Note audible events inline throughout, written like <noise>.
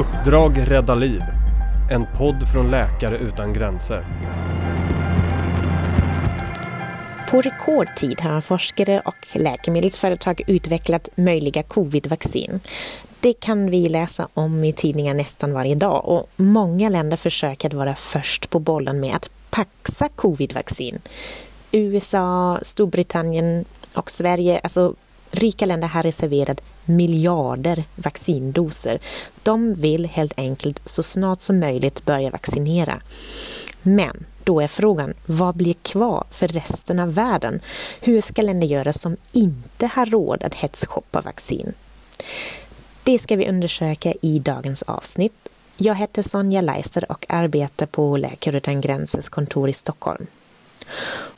Uppdrag rädda liv. En podd från Läkare utan gränser. På rekordtid har forskare och läkemedelsföretag utvecklat möjliga covidvaccin. Det kan vi läsa om i tidningar nästan varje dag och många länder försöker att vara först på bollen med att paxa covidvaccin. USA, Storbritannien och Sverige, alltså rika länder har reserverat miljarder vaccindoser. De vill helt enkelt så snart som möjligt börja vaccinera. Men då är frågan, vad blir kvar för resten av världen? Hur ska länder göra som inte har råd att hetsshoppa vaccin? Det ska vi undersöka i dagens avsnitt. Jag heter Sonja Leister och arbetar på Läkare utan gränsers kontor i Stockholm.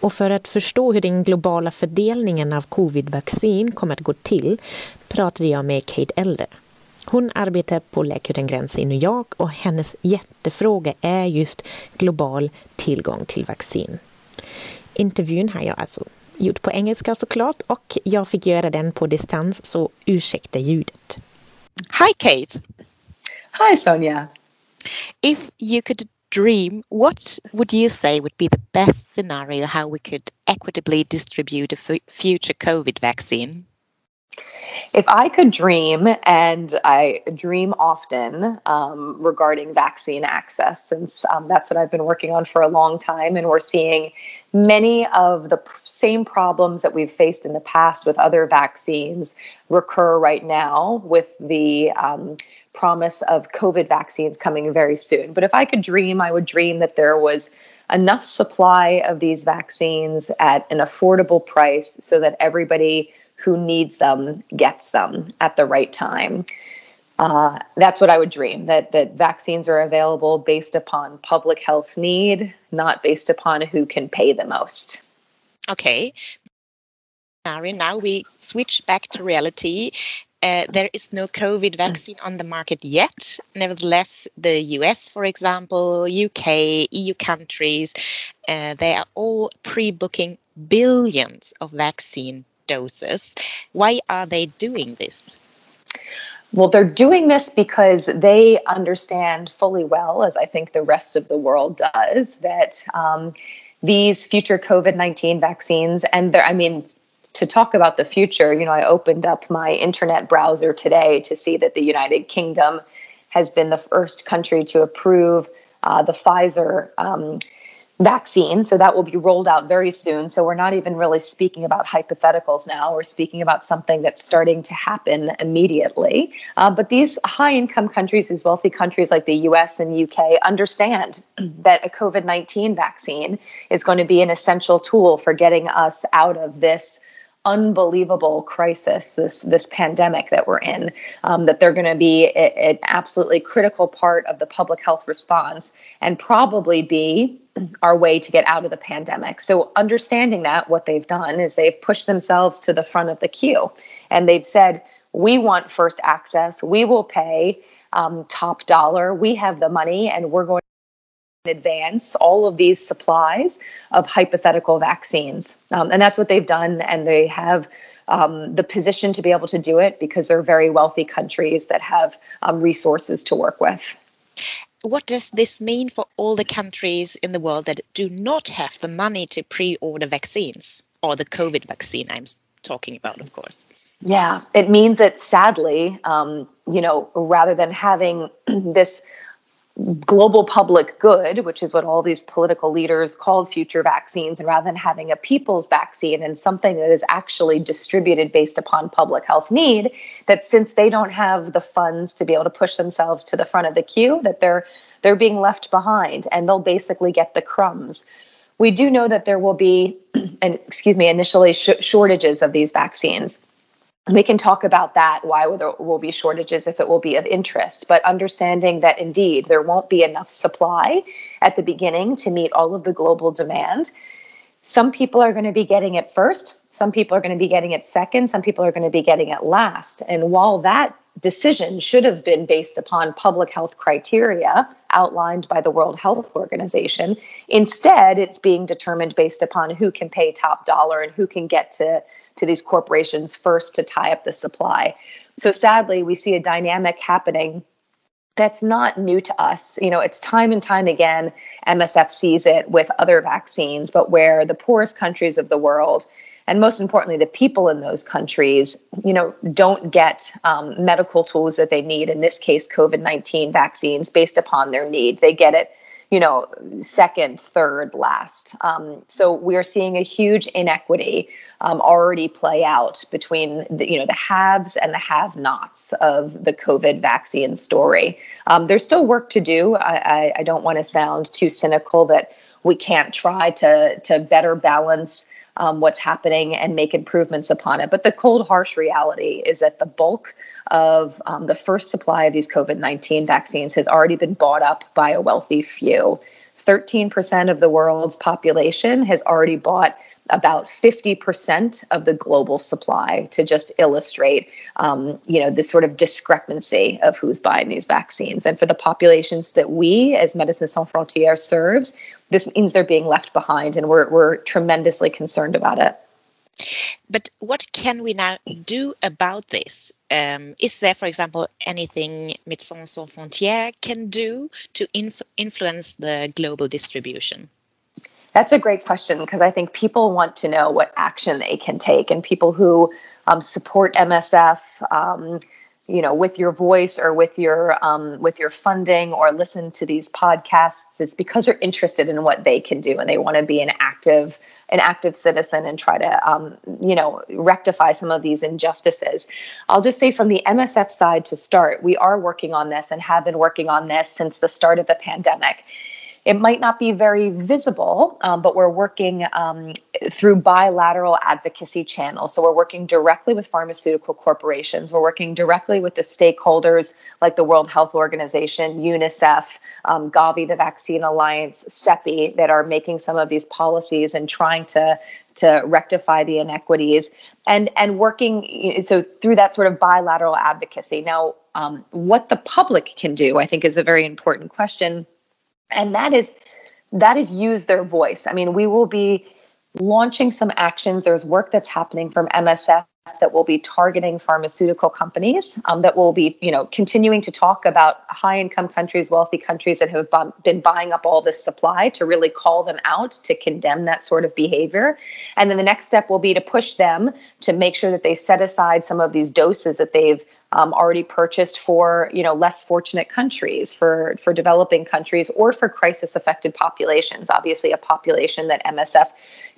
Och för att förstå hur den globala fördelningen av covid-vaccin kommer att gå till pratade jag med Kate Elder. Hon arbetar på Läkare utan gränser i New York och hennes jättefråga är just global tillgång till vaccin. Intervjun har jag alltså gjort på engelska såklart och jag fick göra den på distans så ursäkta ljudet. Hi Kate! Hi Sonja! If you could dream, what would you say would be the best scenario how we could equitably distribute a future COVID vaccine? If I could dream, and I dream often um, regarding vaccine access, since um, that's what I've been working on for a long time, and we're seeing many of the same problems that we've faced in the past with other vaccines recur right now with the um, promise of COVID vaccines coming very soon. But if I could dream, I would dream that there was enough supply of these vaccines at an affordable price so that everybody who needs them gets them at the right time. Uh, that's what I would dream that that vaccines are available based upon public health need, not based upon who can pay the most. Okay. Now we switch back to reality. Uh, there is no COVID vaccine on the market yet. Nevertheless, the US, for example, UK, EU countries, uh, they are all pre booking billions of vaccine doses. Why are they doing this? Well, they're doing this because they understand fully well, as I think the rest of the world does, that um, these future COVID 19 vaccines, and I mean, to talk about the future, you know, I opened up my internet browser today to see that the United Kingdom has been the first country to approve uh, the Pfizer um, vaccine. So that will be rolled out very soon. So we're not even really speaking about hypotheticals now. We're speaking about something that's starting to happen immediately. Uh, but these high income countries, these wealthy countries like the US and UK, understand <clears throat> that a COVID 19 vaccine is going to be an essential tool for getting us out of this unbelievable crisis, this this pandemic that we're in, um, that they're going to be an absolutely critical part of the public health response and probably be our way to get out of the pandemic. So understanding that, what they've done is they've pushed themselves to the front of the queue, and they've said, "We want first access. We will pay." Um, top dollar. We have the money, and we're going advance all of these supplies of hypothetical vaccines. Um, and that's what they've done. And they have um, the position to be able to do it because they're very wealthy countries that have um, resources to work with. What does this mean for all the countries in the world that do not have the money to pre order vaccines or the COVID vaccine I'm talking about, of course? Yeah, it means that sadly, um, you know, rather than having <clears throat> this global public good, which is what all these political leaders called future vaccines, and rather than having a people's vaccine and something that is actually distributed based upon public health need, that since they don't have the funds to be able to push themselves to the front of the queue, that they're they're being left behind and they'll basically get the crumbs. We do know that there will be, <clears throat> and excuse me, initially sh- shortages of these vaccines we can talk about that why there will be shortages if it will be of interest but understanding that indeed there won't be enough supply at the beginning to meet all of the global demand. Some people are going to be getting it first some people are going to be getting it second some people are going to be getting it last. And while that decision should have been based upon public health criteria outlined by the World Health Organization instead it's being determined based upon who can pay top dollar and who can get to to these corporations first to tie up the supply. So sadly, we see a dynamic happening that's not new to us. You know, it's time and time again, MSF sees it with other vaccines, but where the poorest countries of the world, and most importantly, the people in those countries, you know, don't get um, medical tools that they need. In this case, COVID 19 vaccines based upon their need. They get it you know, second, third, last. Um, so we are seeing a huge inequity um, already play out between the, you know the haves and the have-nots of the COVID vaccine story. Um, there's still work to do. I, I, I don't want to sound too cynical that we can't try to to better balance um, what's happening and make improvements upon it. But the cold, harsh reality is that the bulk of um, the first supply of these COVID 19 vaccines has already been bought up by a wealthy few. 13% of the world's population has already bought about 50% of the global supply to just illustrate um, you know this sort of discrepancy of who's buying these vaccines and for the populations that we as Médecins Sans Frontières serves this means they're being left behind and we're, we're tremendously concerned about it but what can we now do about this? Um, is there, for example, anything Médecins Sans Frontières can do to inf influence the global distribution? That's a great question because I think people want to know what action they can take, and people who um, support MSF, um, you know, with your voice or with your um, with your funding or listen to these podcasts, it's because they're interested in what they can do and they want to be an active an active citizen and try to um, you know rectify some of these injustices. I'll just say from the MSF side to start, we are working on this and have been working on this since the start of the pandemic. It might not be very visible, um, but we're working um, through bilateral advocacy channels. So we're working directly with pharmaceutical corporations. We're working directly with the stakeholders like the World Health Organization, UNICEF, um, Gavi, the Vaccine Alliance, CEPI, that are making some of these policies and trying to to rectify the inequities and and working so through that sort of bilateral advocacy. Now, um, what the public can do, I think, is a very important question and that is that is use their voice. I mean we will be launching some actions. There's work that's happening from msf that will be targeting pharmaceutical companies um, that will be you know continuing to talk about high income countries wealthy countries that have been buying up all this supply to really call them out to condemn that sort of behavior. And then the next step will be to push them to make sure that they set aside some of these doses that they've um, already purchased for you know less fortunate countries, for for developing countries, or for crisis affected populations. Obviously, a population that MSF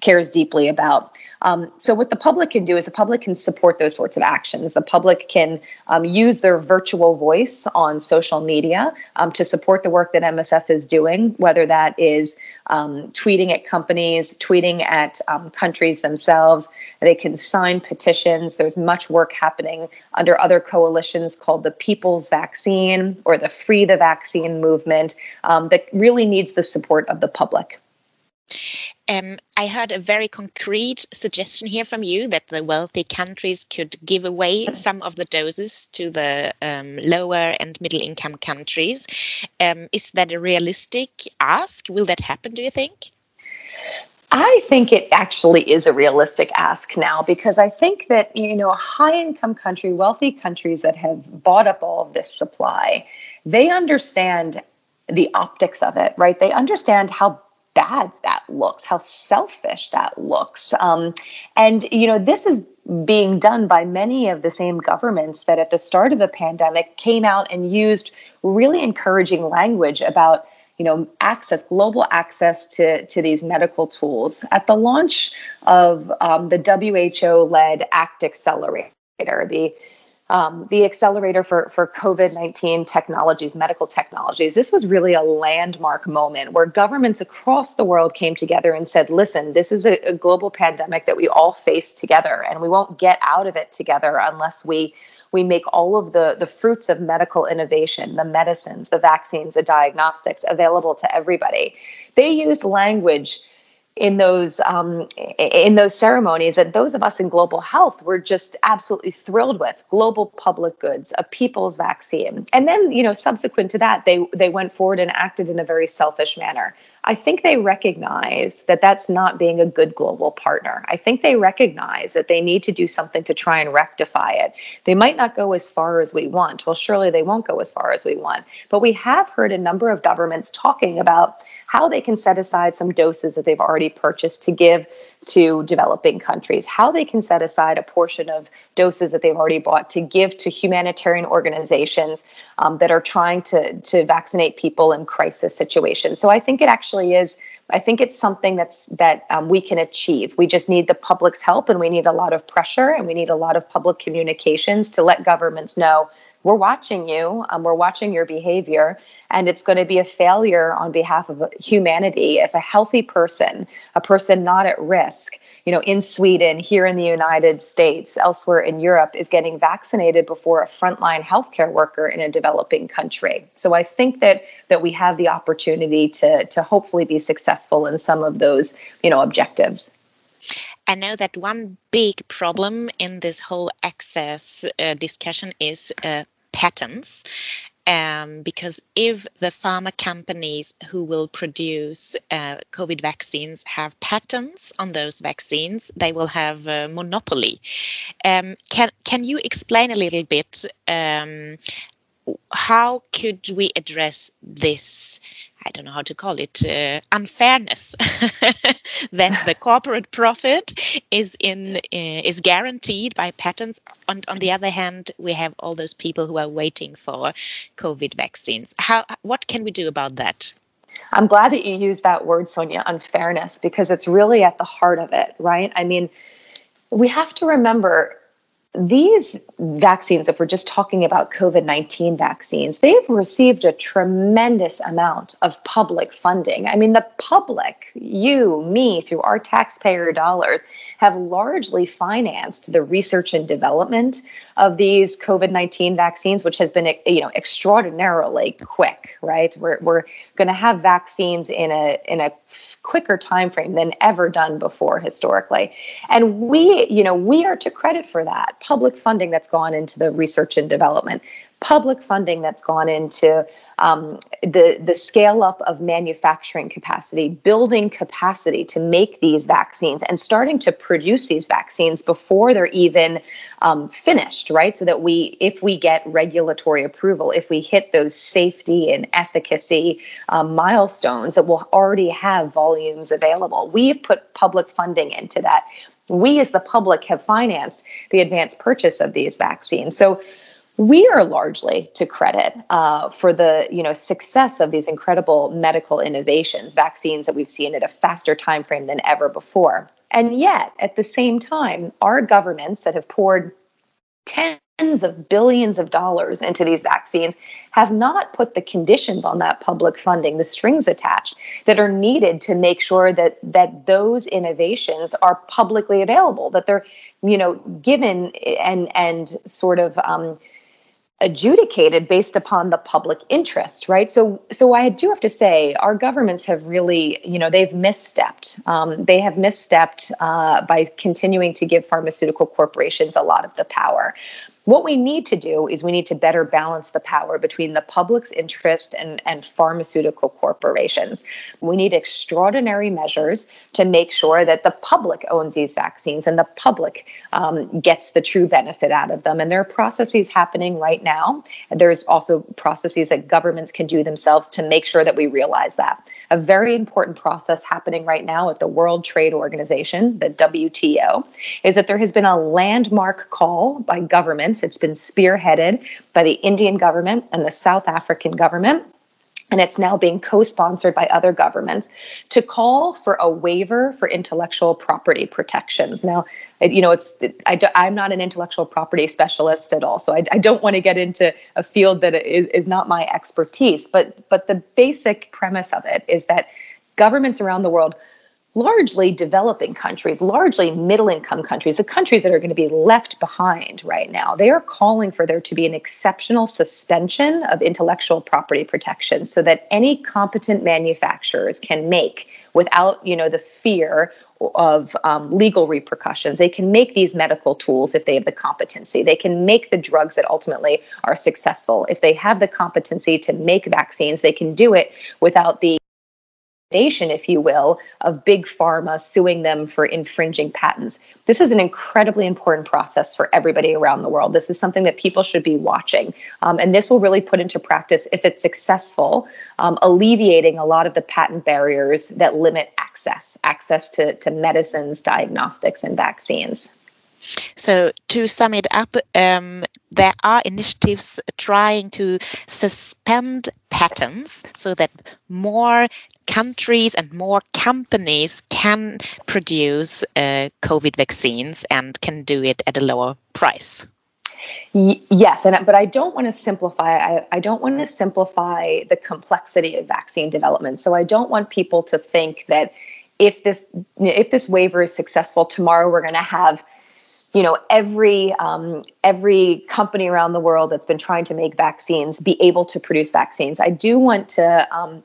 cares deeply about. Um, so, what the public can do is the public can support those sorts of actions. The public can um, use their virtual voice on social media um, to support the work that MSF is doing, whether that is um, tweeting at companies, tweeting at um, countries themselves. They can sign petitions. There's much work happening under other coalitions called the People's Vaccine or the Free the Vaccine movement um, that really needs the support of the public. Um, I heard a very concrete suggestion here from you that the wealthy countries could give away some of the doses to the um, lower and middle income countries. Um, is that a realistic ask? Will that happen, do you think? I think it actually is a realistic ask now because I think that, you know, high income country, wealthy countries that have bought up all of this supply, they understand the optics of it, right? They understand how bad that looks, how selfish that looks. Um, and, you know, this is being done by many of the same governments that at the start of the pandemic came out and used really encouraging language about you know access global access to to these medical tools at the launch of um, the WHO led ACT Accelerator the um, the accelerator for, for COVID 19 technologies, medical technologies. This was really a landmark moment where governments across the world came together and said, listen, this is a, a global pandemic that we all face together, and we won't get out of it together unless we we make all of the, the fruits of medical innovation, the medicines, the vaccines, the diagnostics available to everybody. They used language in those um, in those ceremonies that those of us in global health were just absolutely thrilled with global public goods a people's vaccine. And then you know subsequent to that they they went forward and acted in a very selfish manner. I think they recognize that that's not being a good global partner. I think they recognize that they need to do something to try and rectify it. They might not go as far as we want. Well surely they won't go as far as we want. But we have heard a number of governments talking about how they can set aside some doses that they've already purchased to give to developing countries, how they can set aside a portion of doses that they've already bought to give to humanitarian organizations um, that are trying to, to vaccinate people in crisis situations. So I think it actually is. I think it's something that's that um, we can achieve. We just need the public's help, and we need a lot of pressure, and we need a lot of public communications to let governments know we're watching you, um, we're watching your behavior, and it's going to be a failure on behalf of humanity if a healthy person, a person not at risk, you know, in Sweden, here in the United States, elsewhere in Europe, is getting vaccinated before a frontline healthcare worker in a developing country. So I think that that we have the opportunity to to hopefully be successful in some of those, you know, objectives. I know that one big problem in this whole access uh, discussion is uh, patents. Um, because if the pharma companies who will produce uh, COVID vaccines have patents on those vaccines, they will have a monopoly. Um, can can you explain a little bit um, how could we address this I don't know how to call it, uh, unfairness <laughs> that the corporate profit is in uh, is guaranteed by patents. On on the other hand, we have all those people who are waiting for COVID vaccines. How what can we do about that? I'm glad that you used that word, Sonja, unfairness, because it's really at the heart of it, right? I mean, we have to remember these vaccines, if we're just talking about COVID 19 vaccines, they've received a tremendous amount of public funding. I mean, the public, you, me, through our taxpayer dollars, have largely financed the research and development of these COVID 19 vaccines, which has been you know, extraordinarily quick, right? We're, we're going to have vaccines in a, in a quicker time frame than ever done before historically. And we, you know, we are to credit for that public funding that's gone into the research and development, public funding that's gone into um, the the scale up of manufacturing capacity, building capacity to make these vaccines, and starting to produce these vaccines before they're even um, finished, right? So that we, if we get regulatory approval, if we hit those safety and efficacy um, milestones, that we'll already have volumes available. We've put public funding into that we as the public have financed the advanced purchase of these vaccines. So we are largely to credit uh, for the you know success of these incredible medical innovations, vaccines that we've seen at a faster time frame than ever before. And yet, at the same time, our governments that have poured tens of billions of dollars into these vaccines have not put the conditions on that public funding, the strings attached that are needed to make sure that that those innovations are publicly available, that they're you know given and and sort of um, adjudicated based upon the public interest right? So so i do have to say our governments have really you know they've misstepped. Um, they have misstepped uh, by continuing to give pharmaceutical corporations a lot of the power what we need to do is we need to better balance the power between the public's interest and, and pharmaceutical corporations. We need extraordinary measures to make sure that the public owns these vaccines and the public um, gets the true benefit out of them. And there are processes happening right now. There's also processes that governments can do themselves to make sure that we realize that. A very important process happening right now at the World Trade Organization, the WTO, is that there has been a landmark call by it's been spearheaded by the Indian government and the South African government. And it's now being co sponsored by other governments to call for a waiver for intellectual property protections. Now, you know, it's I am not an intellectual property specialist at all, so I, I don't want to get into a field that is, is not my expertise. But but the basic premise of it is that governments around the world largely developing countries, largely middle income countries, the countries that are going to be left behind right now, they are calling for there to be an exceptional suspension of intellectual property protection so that any competent manufacturers can make without, you know, the fear of um, legal repercussions. They can make these medical tools if they have the competency. They can make the drugs that ultimately are successful. If they have the competency to make vaccines, they can do it without the if you will, of big pharma suing them for infringing patents. This is an incredibly important process for everybody around the world. This is something that people should be watching. Um, and this will really put into practice, if it's successful, um, alleviating a lot of the patent barriers that limit access, access to, to medicines, diagnostics, and vaccines. So, to sum it up, um, there are initiatives trying to suspend patents so that more countries and more companies can produce uh, COVID vaccines and can do it at a lower price. yes, and but I don't want to simplify. I, I don't want to simplify the complexity of vaccine development. So I don't want people to think that if this if this waiver is successful tomorrow, we're going to have you know every um, every company around the world that's been trying to make vaccines be able to produce vaccines. I do want to um,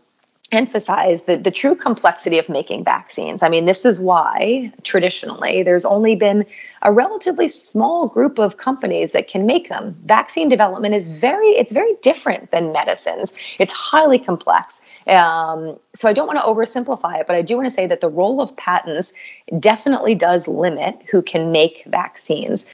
emphasize the, the true complexity of making vaccines. I mean, this is why traditionally there's only been a relatively small group of companies that can make them. Vaccine development is very, it's very different than medicines. It's highly complex. Um, so I don't want to oversimplify it, but I do want to say that the role of patents definitely does limit who can make vaccines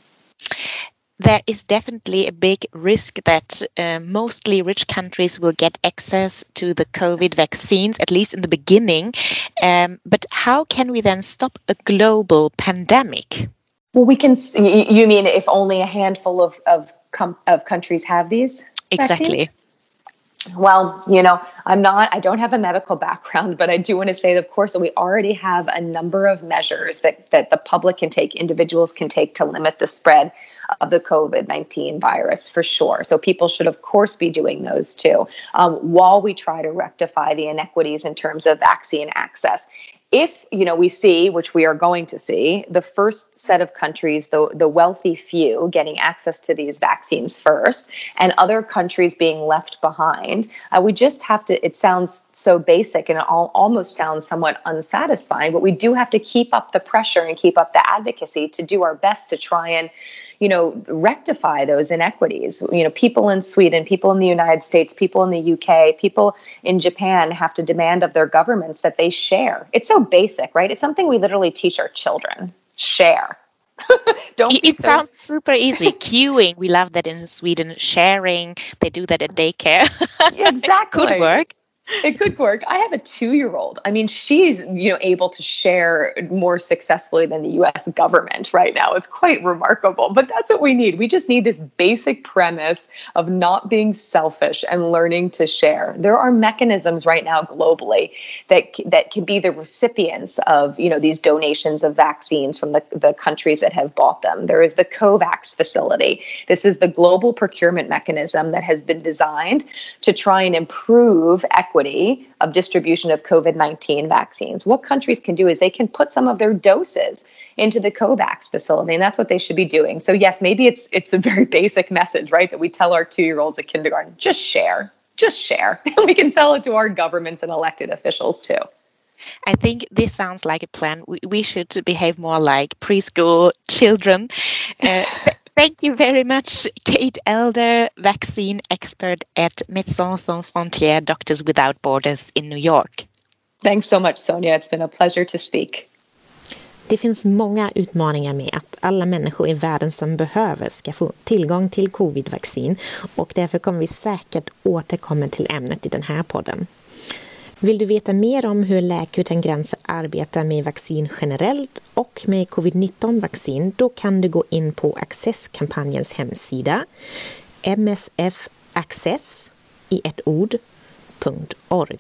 there is definitely a big risk that uh, mostly rich countries will get access to the COVID vaccines, at least in the beginning. Um, but how can we then stop a global pandemic? Well, we can. You mean if only a handful of of, of countries have these? Exactly. Vaccines? Well, you know, I'm not, I don't have a medical background, but I do want to say, of course, that we already have a number of measures that, that the public can take, individuals can take to limit the spread of the COVID 19 virus for sure. So people should, of course, be doing those too, um, while we try to rectify the inequities in terms of vaccine access if you know we see which we are going to see the first set of countries the, the wealthy few getting access to these vaccines first and other countries being left behind uh, we just have to it sounds so basic and it all, almost sounds somewhat unsatisfying but we do have to keep up the pressure and keep up the advocacy to do our best to try and you know, rectify those inequities. You know, people in Sweden, people in the United States, people in the UK, people in Japan have to demand of their governments that they share. It's so basic, right? It's something we literally teach our children. Share. <laughs> Don't it, so sounds super easy. Queuing, we love that in Sweden. Sharing, they do that at daycare. <laughs> exactly. Could work it could work. I have a two-year-old. I mean, she's you know able to share more successfully than the U.S. government right now. It's quite remarkable. But that's what we need. We just need this basic premise of not being selfish and learning to share. There are mechanisms right now globally that that can be the recipients of you know these donations of vaccines from the, the countries that have bought them. There is the COVAX facility. This is the global procurement mechanism that has been designed to try and improve equity equity of distribution of COVID 19 vaccines. What countries can do is they can put some of their doses into the COVAX facility, and that's what they should be doing. So, yes, maybe it's, it's a very <laughs> basic message, right? That we tell our two year olds at kindergarten just share, just share. And <laughs> we can tell it to our governments and elected officials too. I think this sounds like a plan. We, we should behave more like preschool children. Uh, Thank you very much, Kate Elder, vaccine expert at Médecins Sans Frontières, Doctors Without Borders in New York. Thanks so much, Sonia. It's been a pleasure to speak. Det finns många utmaningar med att alla människor i världen som behöver ska få tillgång till covid-vaccin och därför kommer vi säkert återkomma till ämnet i den här podden. Vill du veta mer om hur Läkare utan gränser arbetar med vaccin generellt och med covid-19-vaccin, då kan du gå in på Access-kampanjens hemsida msfaccess i ett ord.org.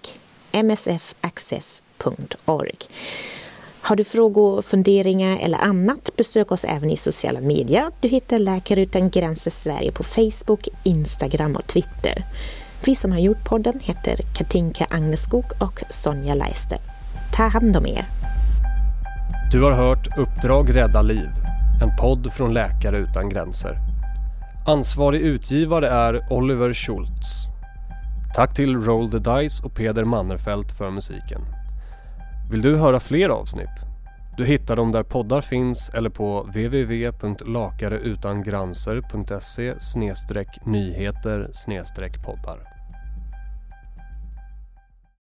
msfaccess.org. Har du frågor, funderingar eller annat, besök oss även i sociala medier. Du hittar Läkare utan gränser Sverige på Facebook, Instagram och Twitter. Vi som har gjort podden heter Katinka Agneskog och Sonja Leister. Ta hand om er! Du har hört Uppdrag rädda liv, en podd från Läkare utan gränser. Ansvarig utgivare är Oliver Schultz. Tack till Roll the Dice och Peder Mannerfelt för musiken. Vill du höra fler avsnitt? Du hittar dem där poddar finns eller på www.lakareutangranser.se nyheter poddar.